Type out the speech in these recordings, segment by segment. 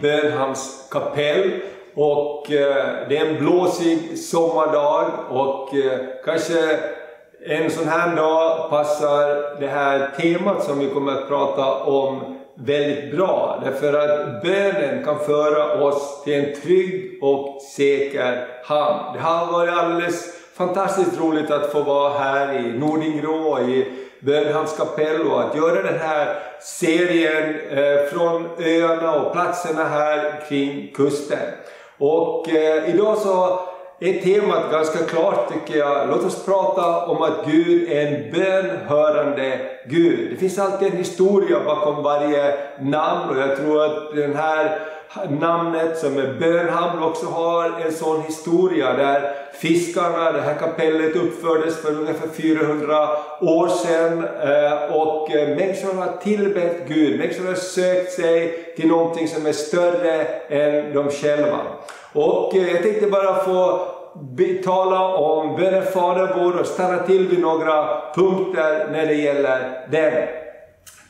Burnhams kapell och eh, det är en blåsig sommardag och eh, kanske en sån här dag passar det här temat som vi kommer att prata om väldigt bra. Därför att bönen kan föra oss till en trygg och säker hamn. Det har varit alldeles fantastiskt roligt att få vara här i Nordingrå, i Bönhamns kapell och att göra den här serien eh, från öarna och platserna här kring kusten. Och eh, idag så är temat ganska klart tycker jag. Låt oss prata om att Gud är en bönhörande Gud. Det finns alltid en historia bakom varje namn och jag tror att den här namnet som är Bönhamn också har en sån historia där fiskarna, det här kapellet uppfördes för ungefär 400 år sedan eh, och eh, människorna människor har tillbett Gud, människor har sökt sig till någonting som är större än de själva. Och eh, jag tänkte bara få tala om bönen Fader vår och stanna till vid några punkter när det gäller den.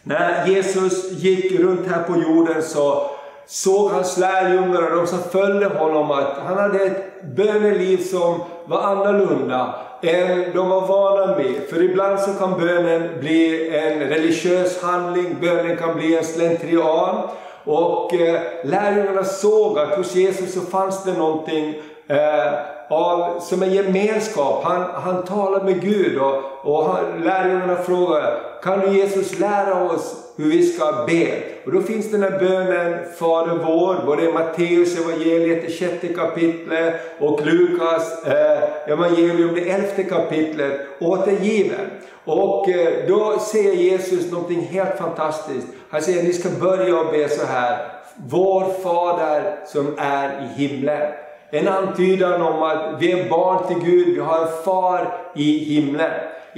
När Jesus gick runt här på jorden så såg hans lärjungar och de som följde honom att han hade ett böneliv som var annorlunda än de var vana med. För ibland så kan bönen bli en religiös handling, bönen kan bli en slentrian. Och eh, lärjungarna såg att hos Jesus så fanns det någonting eh, av, som en gemenskap. Han, han talar med Gud och, och han, lärjungarna frågade, Kan du Jesus lära oss hur vi ska be? Och då finns den här bönen Fader vår, både i Matteus evangeliet, det sjätte kapitlet och Lukas eh, evangelium, det elfte kapitlet återgiven. Och eh, då säger Jesus någonting helt fantastiskt. Han säger ni ska börja och be så här. Vår Fader som är i himlen. En antydan om att vi är barn till Gud, vi har en far i himlen.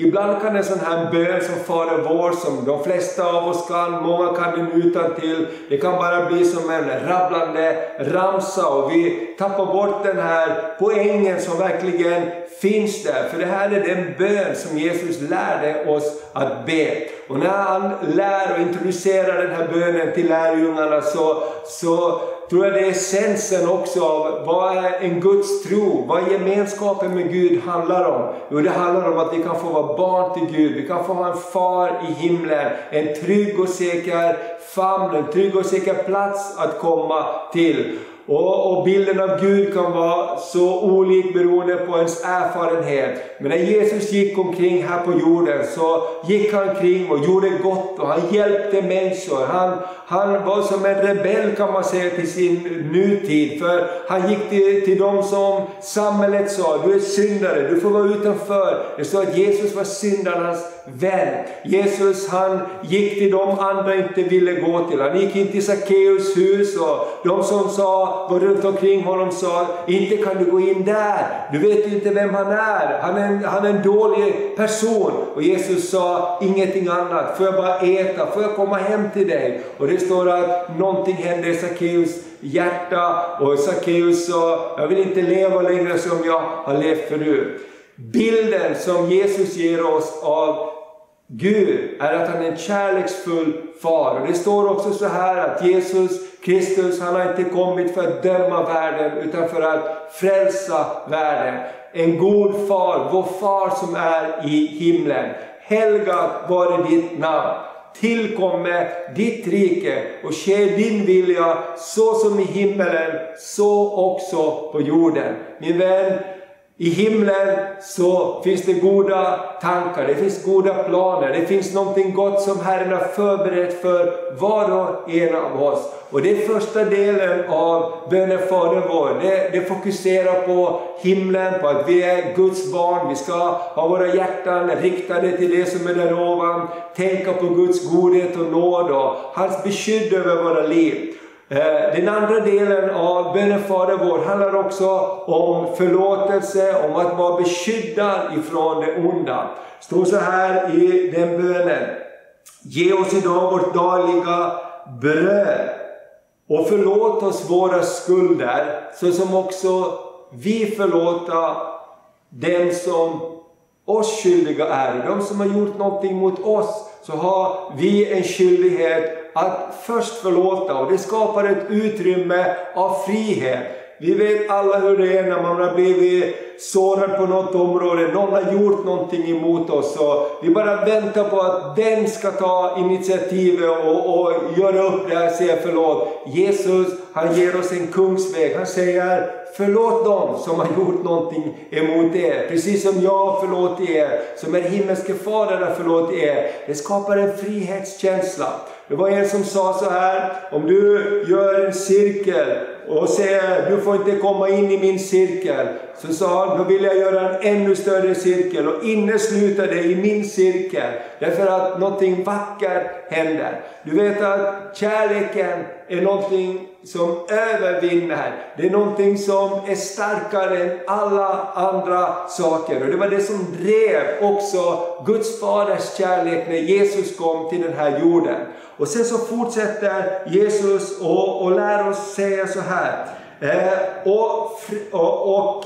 Ibland kan en sån här bön som Fader vår, som de flesta av oss kan, många kan den utan till. det kan bara bli som en rabblande ramsa och vi tappar bort den här poängen som verkligen finns där. För det här är den bön som Jesus lärde oss att be. Och när han lär och introducerar den här bönen till lärjungarna så, så tror jag det är essensen också av vad är en Guds tro, vad gemenskapen med Gud handlar om. Jo, det handlar om att vi kan få vara barn till Gud, vi kan få ha en far i himlen, en trygg och säker famn, en trygg och säker plats att komma till. Och, och, bilden av Gud kan vara så olik beroende på ens erfarenhet. Men när Jesus gick omkring här på jorden så gick han kring och gjorde gott och han hjälpte människor. Han, han var som en rebell kan man säga till sin nutid. För han gick till, till dem som samhället sa, du är syndare, du får vara utanför. Det står att Jesus var syndarnas vän. Jesus han gick till de andra inte ville gå till. Han gick in till Sackeus hus och de som sa, var runt omkring honom sa, inte kan du gå in där. Du vet ju inte vem han är. Han är en, han är en dålig person. Och Jesus sa ingenting annat. Får jag bara äta? Får jag komma hem till dig? Och det står att någonting hände i Sackeus hjärta och Sackeus sa, jag vill inte leva längre som jag har levt förut. Bilden som Jesus ger oss av Gud är att han är en kärleksfull far. Och det står också så här att Jesus Kristus, han har inte kommit för att döma världen utan för att frälsa världen. En god far, vår far som är i himlen. Helgat vare ditt namn. Tillkomme ditt rike och ske din vilja så som i himmelen, så också på jorden. Min vän, i himlen så finns det goda tankar, det finns goda planer, det finns någonting gott som Herren har förberett för var och en av oss. Och det är första delen av bönen Fader vår. Det, det fokuserar på himlen, på att vi är Guds barn. Vi ska ha våra hjärtan riktade till det som är där ovan. Tänka på Guds godhet och nåd och hans beskydd över våra liv. Eh, den andra delen av bönen Fader vår handlar också om förlåtelse, om att vara beskyddad ifrån det onda. Det står så här i den bönen. Ge oss idag vårt dagliga bröd och förlåt oss våra skulder så som också vi förlåta dem som oss skyldiga är. De som har gjort någonting mot oss så har vi en skyldighet att först förlåta och det skapar ett utrymme av frihet. Vi vet alla hur det är när man har blivit sårad på något område, någon har gjort någonting emot oss och vi bara väntar på att den ska ta initiativet och, och göra upp det här, och säga förlåt. Jesus, han ger oss en kungsväg. Han säger Förlåt dem som har gjort någonting emot er, precis som jag förlåter er, som er himmelske fader har förlåtit er. Det skapar en frihetskänsla. Det var en som sa så här, om du gör en cirkel och säger du får inte komma in i min cirkel. Så sa han, då vill jag göra en ännu större cirkel och innesluta det i min cirkel. Därför att någonting vackert händer. Du vet att kärleken är någonting som övervinner. Det är någonting som är starkare än alla andra saker. Och det var det som drev också Guds faders kärlek när Jesus kom till den här jorden. Och sen så fortsätter Jesus och, och lär oss säga så här. Eh, och, och, och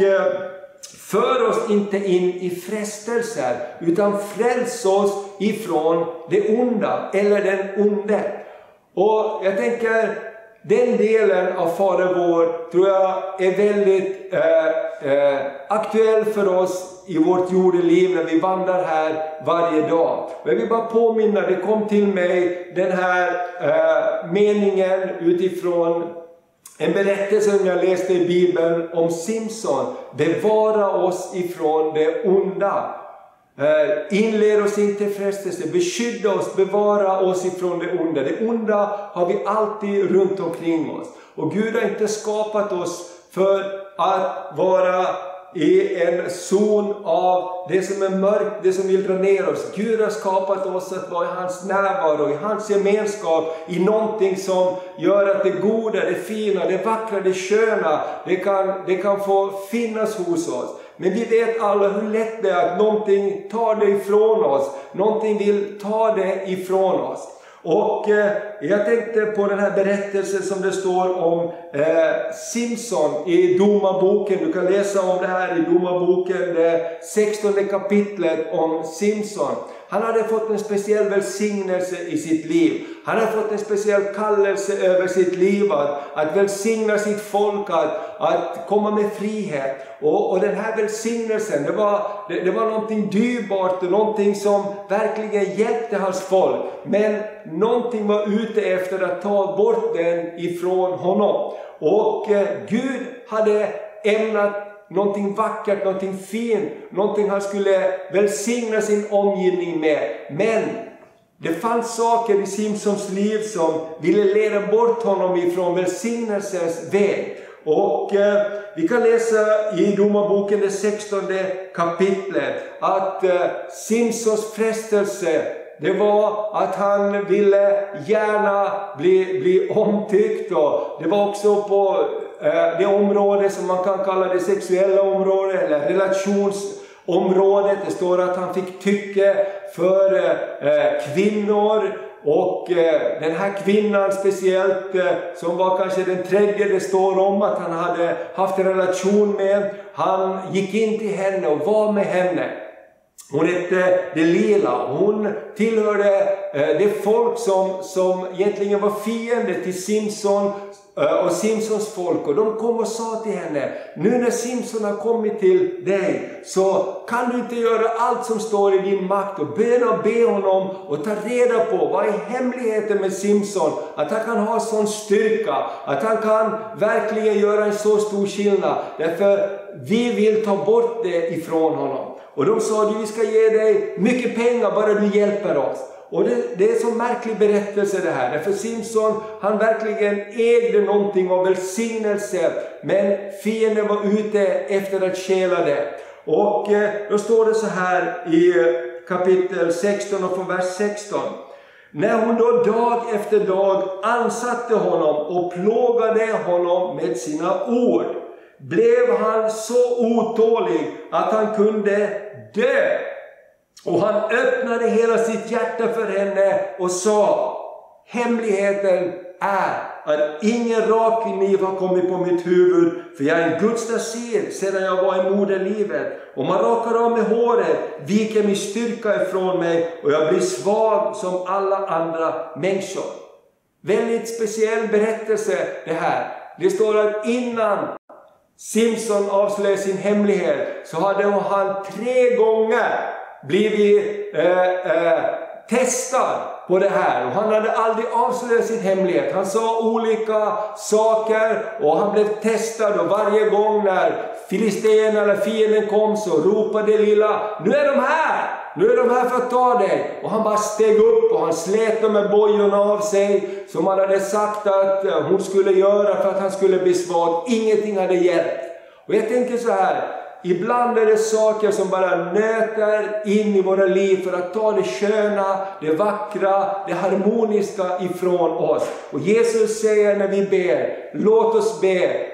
för oss inte in i frestelser, utan fräls oss ifrån det onda, eller den onde. Och jag tänker, den delen av Fader vår tror jag är väldigt eh, eh, aktuell för oss i vårt jordeliv när vi vandrar här varje dag. Jag vill bara påminna, det kom till mig den här eh, meningen utifrån en berättelse som jag läste i Bibeln om Simson. Bevara oss ifrån det onda. Eh, Inled oss inte i frestelse, beskydda oss, bevara oss ifrån det onda. Det onda har vi alltid runt omkring oss. Och Gud har inte skapat oss för att vara i en zon av det som är mörkt, det som vill dra ner oss. Gud har skapat oss att vara i hans närvaro, i hans gemenskap, i någonting som gör att det goda, det fina, det vackra, det sköna, det kan, det kan få finnas hos oss. Men vi vet alla hur lätt det är att någonting tar det ifrån oss. Någonting vill ta det ifrån oss. Och eh, jag tänkte på den här berättelsen som det står om eh, Simson i Domarboken. Du kan läsa om det här i Domarboken, det 16 kapitlet om Simson. Han hade fått en speciell välsignelse i sitt liv. Han hade fått en speciell kallelse över sitt liv att, att välsigna sitt folk, att, att komma med frihet. Och, och den här välsignelsen, det var, det, det var någonting dyrbart och någonting som verkligen hjälpte hans folk. Men någonting var ute efter att ta bort den ifrån honom. Och eh, Gud hade ämnat någonting vackert, någonting fint, någonting han skulle välsigna sin omgivning med. Men det fanns saker i Simsons liv som ville leda bort honom ifrån välsignelsens väg. Och eh, vi kan läsa i Domarboken, det 16 kapitlet, att eh, Simsons frestelse det var att han ville gärna bli, bli omtyckt och det var också på Eh, det område som man kan kalla det sexuella området eller relationsområdet. Det står att han fick tycke för eh, eh, kvinnor och eh, den här kvinnan speciellt, eh, som var kanske den tredje det står om att han hade haft en relation med, han gick in till henne och var med henne. Hon hette Delila. Hon tillhörde eh, det folk som, som egentligen var fiende till Simson eh, och Simsons folk. Och de kom och sa till henne, nu när Simson har kommit till dig så kan du inte göra allt som står i din makt och böna och be honom och ta reda på vad är hemligheten med Simson? Att han kan ha sån styrka, att han kan verkligen göra en så stor skillnad. Därför vi vill ta bort det ifrån honom. Och de sa att vi ska ge dig mycket pengar bara du hjälper oss. Och det, det är en så märklig berättelse det här. Därför Simson, han verkligen ägde någonting av välsignelse. Men fienden var ute efter att stjäla det. Och eh, då står det så här i eh, kapitel 16 och från vers 16. När hon då dag efter dag ansatte honom och plågade honom med sina ord, blev han så otålig att han kunde dö. Och han öppnade hela sitt hjärta för henne och sa, hemligheten är att ingen rak kniv har kommit på mitt huvud, för jag är en Guds sedan jag var i moderlivet. Om man rakar av mig håret viker min styrka ifrån mig och jag blir svag som alla andra människor. Väldigt speciell berättelse det här. Det står att innan Simson avslöjade sin hemlighet så hade han tre gånger blivit eh, eh, testad på det här. Och han hade aldrig avslöjat sin hemlighet. Han sa olika saker och han blev testad och varje gång när filistéerna eller fienden kom så ropade lilla Nu är de här! Nu är de här för att ta dig! Och han bara steg upp och han slet de med bojorna av sig som han hade sagt att eh, hon skulle göra för att han skulle bli svag. Ingenting hade hjälpt. Och jag tänker så här, Ibland är det saker som bara nöter in i våra liv för att ta det sköna, det vackra, det harmoniska ifrån oss. Och Jesus säger när vi ber, låt oss be,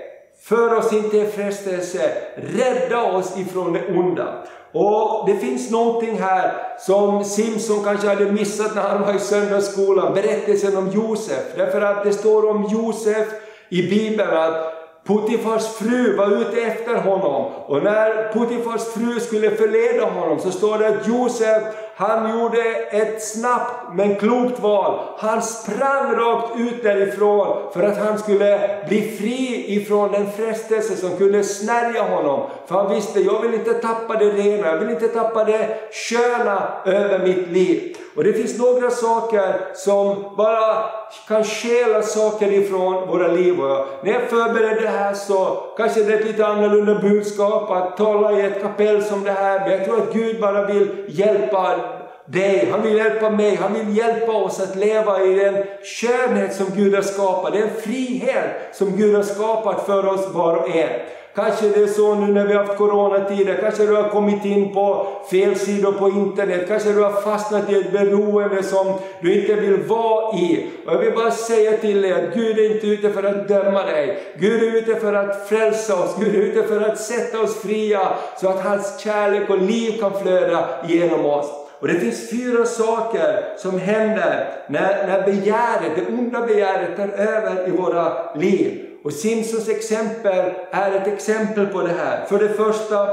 för oss inte i frestelse, rädda oss ifrån det onda. Och det finns någonting här som Simson kanske hade missat när han var i söndagsskolan, berättelsen om Josef. Därför att det står om Josef i Bibeln att Puttifars fru var ute efter honom och när Puttifars fru skulle förleda honom så står det att Josef han gjorde ett snabbt men klokt val. Han sprang rakt ut därifrån för att han skulle bli fri ifrån den frestelse som kunde snärja honom. För han visste, jag vill inte tappa det rena, jag vill inte tappa det sköna över mitt liv. Och det finns några saker som bara kan stjäla saker ifrån våra liv. Och när jag förberedde det här så kanske det är ett lite annorlunda budskap att tala i ett kapell som det här. Men jag tror att Gud bara vill hjälpa dig, han vill hjälpa mig, han vill hjälpa oss att leva i den skönhet som Gud har skapat, den frihet som Gud har skapat för oss var och en. Kanske det är så nu när vi har haft coronatider, kanske du har kommit in på fel sidor på internet, kanske du har fastnat i ett beroende som du inte vill vara i. Och jag vill bara säga till dig att Gud är inte ute för att döma dig. Gud är ute för att frälsa oss, Gud är ute för att sätta oss fria så att hans kärlek och liv kan flöda genom oss. Och det finns fyra saker som händer när, när begäret, det onda begäret tar över i våra liv. Och Simpsons exempel är ett exempel på det här. För det första,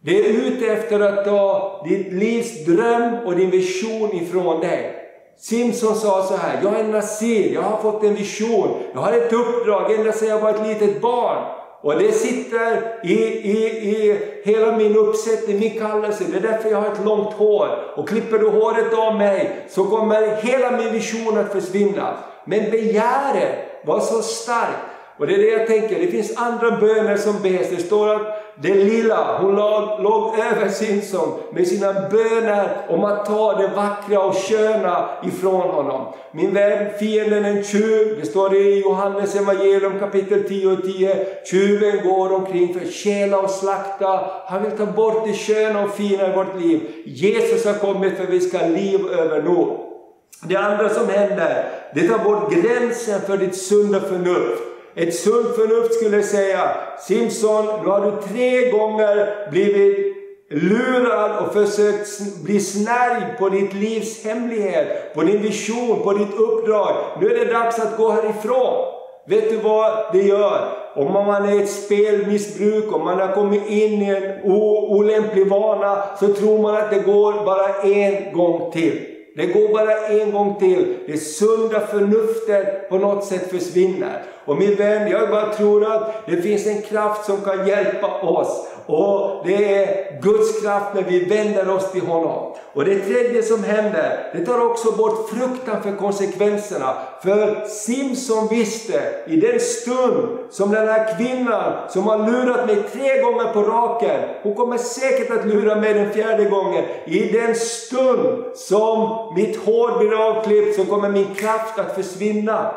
det är ute efter att ta ditt livs dröm och din vision ifrån dig. Simpson sa så här, jag är en nazir, jag har fått en vision, jag har ett uppdrag ända sedan jag var ett litet barn. Och det sitter i, i, i hela min uppsättning, min kallelse. Det är därför jag har ett långt hår. Och klipper du håret av mig så kommer hela min vision att försvinna. Men begäret var så starkt och det är det jag tänker, det finns andra böner som bes. Det står att det lilla, hon låg, låg över Simson med sina böner om att ta det vackra och sköna ifrån honom. Min vän, fienden är en tjuv. Det står i Johannes evangelium kapitel 10 och 10. Tjuven går omkring för att stjäla och slakta. Han vill ta bort det sköna och fina i vårt liv. Jesus har kommit för att vi ska ha liv över nog. Det andra som händer, det tar bort gränsen för ditt sunda förnuft. Ett sunt förnuft skulle säga, Simpson, nu har du tre gånger blivit lurad och försökt bli snärjd på ditt livs hemlighet, på din vision, på ditt uppdrag. Nu är det dags att gå härifrån. Vet du vad det gör? Om man är ett spelmissbruk, om man har kommit in i en olämplig vana, så tror man att det går bara en gång till. Det går bara en gång till. Det sunda förnuftet på något sätt försvinner. Och min vän, jag bara tror att det finns en kraft som kan hjälpa oss. Och det är Guds kraft när vi vänder oss till honom. Och det tredje som händer, det tar också bort fruktan för konsekvenserna. För Simson visste i den stund som den här kvinnan som har lurat mig tre gånger på raken, hon kommer säkert att lura mig den fjärde gången. I den stund som mitt hår blir avklippt så kommer min kraft att försvinna.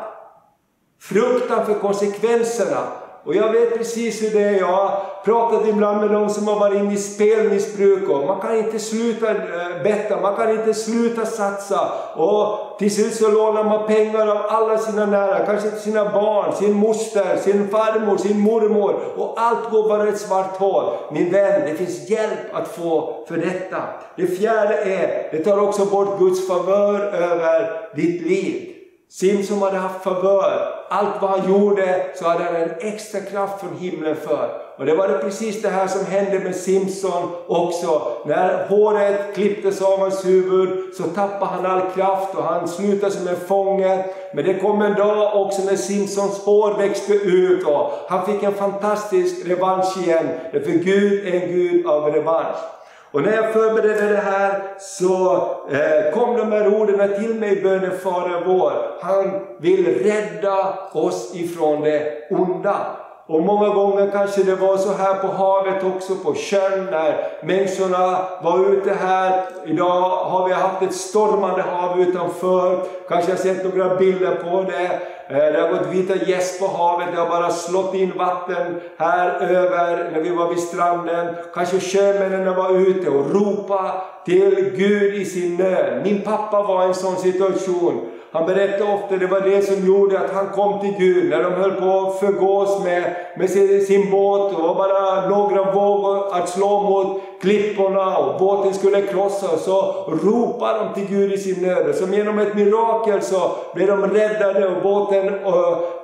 Fruktan för konsekvenserna och jag vet precis hur det är. Jag har pratat ibland med de som har varit inne i spelmissbruk. Och man kan inte sluta eh, betta, man kan inte sluta satsa. Och till slut så lånar man pengar av alla sina nära, kanske till sina barn, sin moster, sin farmor, sin mormor. Och allt går bara ett svart hål. Min vän, det finns hjälp att få för detta. Det fjärde är, det tar också bort Guds favör över ditt liv. Simson hade haft favör. Allt vad han gjorde så hade han en extra kraft från himlen för. Och det var det precis det här som hände med Simson också. När håret klipptes av hans huvud så tappade han all kraft och han slutade som en fånge. Men det kom en dag också när Simsons hår växte ut och han fick en fantastisk revansch igen. För Gud är en Gud av revansch. Och när jag förberedde det här så eh, kom de här orden till mig i bönen Fader vår. Han vill rädda oss ifrån det onda. Och många gånger kanske det var så här på havet också, på sjön, när människorna var ute här. Idag har vi haft ett stormande hav utanför. Kanske har sett några bilder på det. Eh, det har gått vita gäss på havet, det har bara slått in vatten här över när vi var vid stranden. Kanske sjömännen var ute och ropade till Gud i sin nöd. Min pappa var i en sån situation. Han berättade ofta det var det som gjorde att han kom till Gud när de höll på att förgås med, med sin, sin båt. Det var bara några vågor att slå mot klipporna och båten skulle krossas. Så ropade de till Gud i sin nöd. Som genom ett mirakel så blev de räddade och båten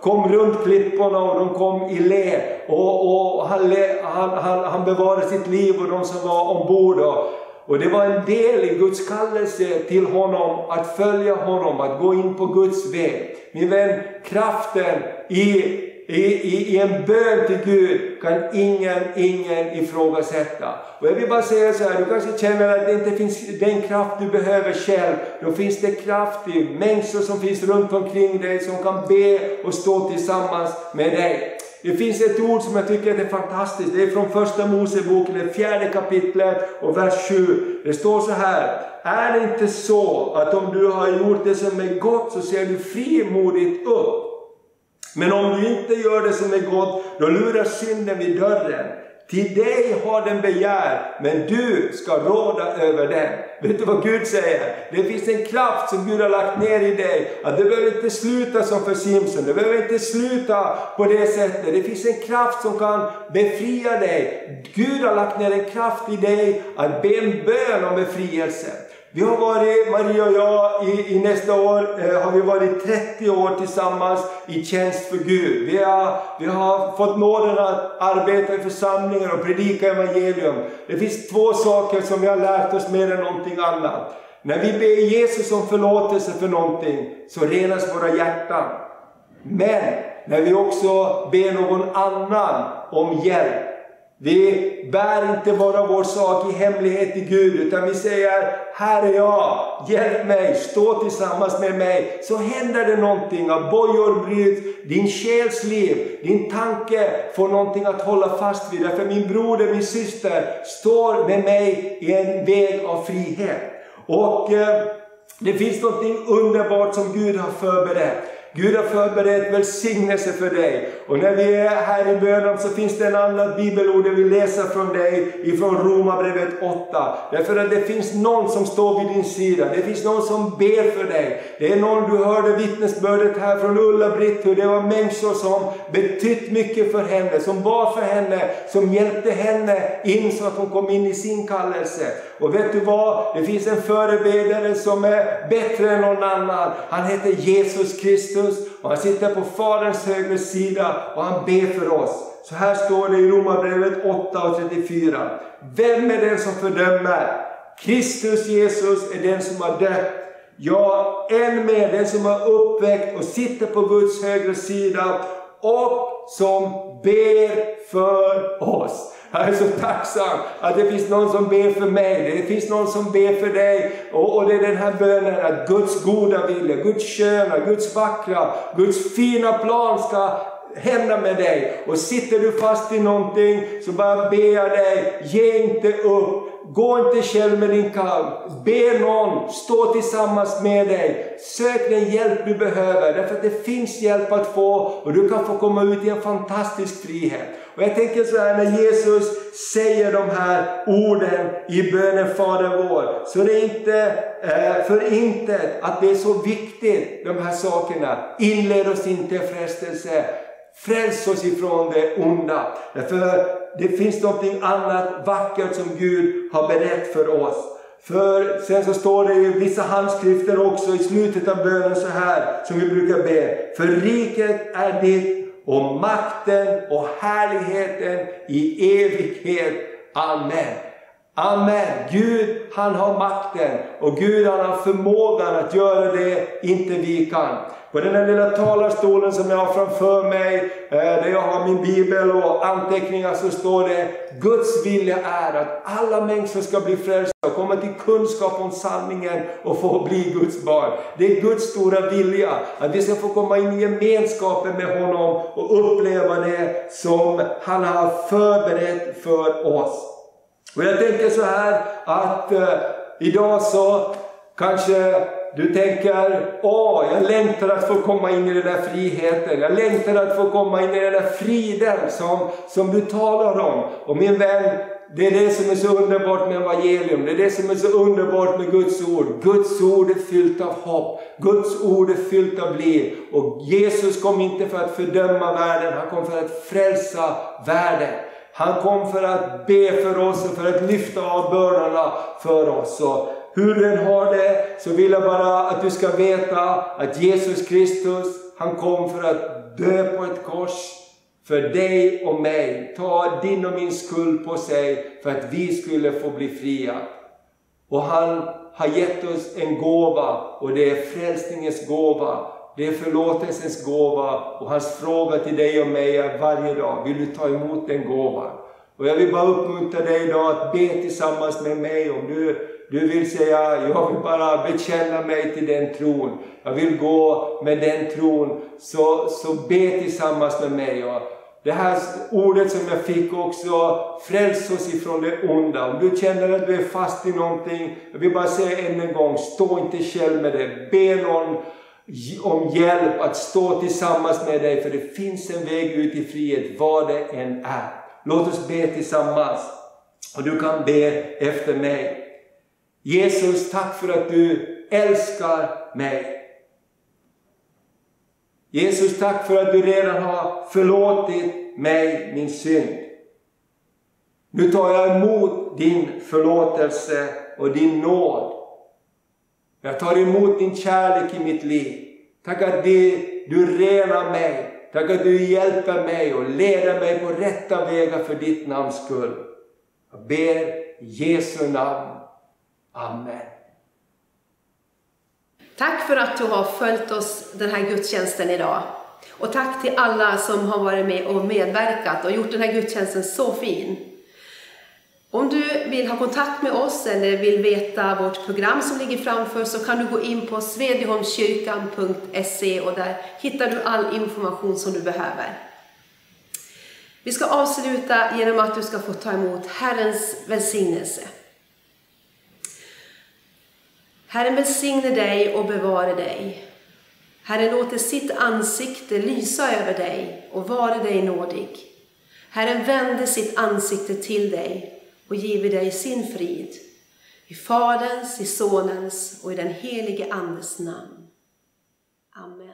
kom runt klipporna och de kom i le. Och, och han, han, han, han bevarade sitt liv och de som var ombord. Och, och det var en del i Guds kallelse till honom att följa honom, att gå in på Guds väg. Min vän, kraften i, i, i, i en bön till Gud kan ingen, ingen ifrågasätta. Och jag vill bara säga så här, du kanske känner att det inte finns den kraft du behöver själv. Då finns det kraft i människor som finns runt omkring dig som kan be och stå tillsammans med dig. Det finns ett ord som jag tycker är fantastiskt. Det är från första Moseboken, det fjärde kapitlet och vers 7. Det står så här. Är det inte så att om du har gjort det som är gott så ser du frimodigt upp? Men om du inte gör det som är gott, då lurar synden vid dörren. Till dig har den begär, men du ska råda över den. Vet du vad Gud säger? Det finns en kraft som Gud har lagt ner i dig. Att det behöver inte sluta som för Simson, det behöver inte sluta på det sättet. Det finns en kraft som kan befria dig. Gud har lagt ner en kraft i dig att be en bön om befrielse. Vi har varit, Maria och jag, i, i nästa år eh, har vi varit 30 år tillsammans i tjänst för Gud. Vi har, vi har fått nåden att arbeta i församlingar och predika evangelium. Det finns två saker som vi har lärt oss mer än någonting annat. När vi ber Jesus om förlåtelse för någonting så renas våra hjärtan. Men när vi också ber någon annan om hjälp vi bär inte bara vår sak i hemlighet till Gud, utan vi säger Här är jag, hjälp mig, stå tillsammans med mig. Så händer det någonting, att bojor bryts, din själs liv, din tanke får någonting att hålla fast vid. Därför min broder, min syster står med mig i en väg av frihet. Och eh, det finns någonting underbart som Gud har förberett. Gud har förberett välsignelse för dig. Och när vi är här i bönen så finns det en annat bibelord jag vill läsa från dig ifrån Romarbrevet 8. Därför att det finns någon som står vid din sida. Det finns någon som ber för dig. Det är någon, du hörde vittnesbördet här från Ulla-Britt hur det var människor som betytt mycket för henne, som bad för henne, som hjälpte henne in så att hon kom in i sin kallelse. Och vet du vad? Det finns en förebedjare som är bättre än någon annan. Han heter Jesus Kristus och han sitter på Faderns högra sida och han ber för oss. Så här står det i Romarbrevet 8 och 34. Vem är den som fördömer? Kristus Jesus är den som har dött. Ja, än mer den som har uppväckt och sitter på Guds högra sida och som ber för oss. Jag är så tacksam att det finns någon som ber för mig, det finns någon som ber för dig. Och, och det är den här bönen att Guds goda vilja, Guds sköna, Guds vackra, Guds fina plan ska hända med dig. Och sitter du fast i någonting så bara ber jag dig, ge inte upp gå inte själv med din kamp. Be någon stå tillsammans med dig. Sök den hjälp du behöver, därför att det finns hjälp att få och du kan få komma ut i en fantastisk frihet. Och jag tänker så här när Jesus säger de här orden i bönen Fader vår, så det är inte eh, för intet att det är så viktigt, de här sakerna. Inled oss inte i frestelse, Fräls oss ifrån det onda. Därför det finns något annat vackert som Gud har berett för oss. För sen så står det i vissa handskrifter också i slutet av bönen så här, som vi brukar be. För riket är ditt och makten och härligheten i evighet. Amen. Amen. Gud han har makten och Gud han har förmågan att göra det inte vi kan. På den här lilla talarstolen som jag har framför mig, eh, där jag har min bibel och anteckningar, så står det Guds vilja är att alla människor ska bli frälsta och komma till kunskap om sanningen och få bli Guds barn. Det är Guds stora vilja, att vi ska få komma in i gemenskapen med honom och uppleva det som han har förberett för oss. Och jag tänker så här att eh, idag så kanske du tänker, åh, jag längtar att få komma in i den där friheten. Jag längtar att få komma in i den där friden som, som du talar om. Och min vän, det är det som är så underbart med evangelium. Det är det som är så underbart med Guds ord. Guds ord är fyllt av hopp. Guds ord är fyllt av liv. Och Jesus kom inte för att fördöma världen, han kom för att frälsa världen. Han kom för att be för oss och för att lyfta av bördorna för oss. Och hur du än har det så vill jag bara att du ska veta att Jesus Kristus, han kom för att dö på ett kors för dig och mig. Ta din och min skuld på sig för att vi skulle få bli fria. Och han har gett oss en gåva och det är frälsningens gåva. Det är förlåtelsens gåva och hans fråga till dig och mig är varje dag, vill du ta emot den gåvan? Och jag vill bara uppmuntra dig idag att be tillsammans med mig om du du vill säga, jag vill bara bekänna mig till den tron. Jag vill gå med den tron. Så, så be tillsammans med mig. Och det här ordet som jag fick också, fräls oss ifrån det onda. Om du känner att du är fast i någonting, jag vill bara säga än en gång, stå inte själv med det. Be någon om hjälp att stå tillsammans med dig, för det finns en väg ut i frihet, vad det än är. Låt oss be tillsammans. Och du kan be efter mig. Jesus, tack för att du älskar mig. Jesus, tack för att du redan har förlåtit mig min synd. Nu tar jag emot din förlåtelse och din nåd. Jag tar emot din kärlek i mitt liv. Tack att du renar mig. Tack att du hjälper mig och leder mig på rätta vägar för ditt namns skull. Jag ber i Jesu namn. Amen. Tack för att du har följt oss den här gudstjänsten idag. Och tack till alla som har varit med och medverkat och gjort den här gudstjänsten så fin. Om du vill ha kontakt med oss eller vill veta vårt program som ligger framför så kan du gå in på svedjeholmskyrkan.se och där hittar du all information som du behöver. Vi ska avsluta genom att du ska få ta emot Herrens välsignelse. Herren välsigne dig och bevare dig. Herren låter sitt ansikte lysa över dig och vare dig nådig. Herren vände sitt ansikte till dig och giver dig sin frid. I Faderns, i Sonens och i den helige Andes namn. Amen.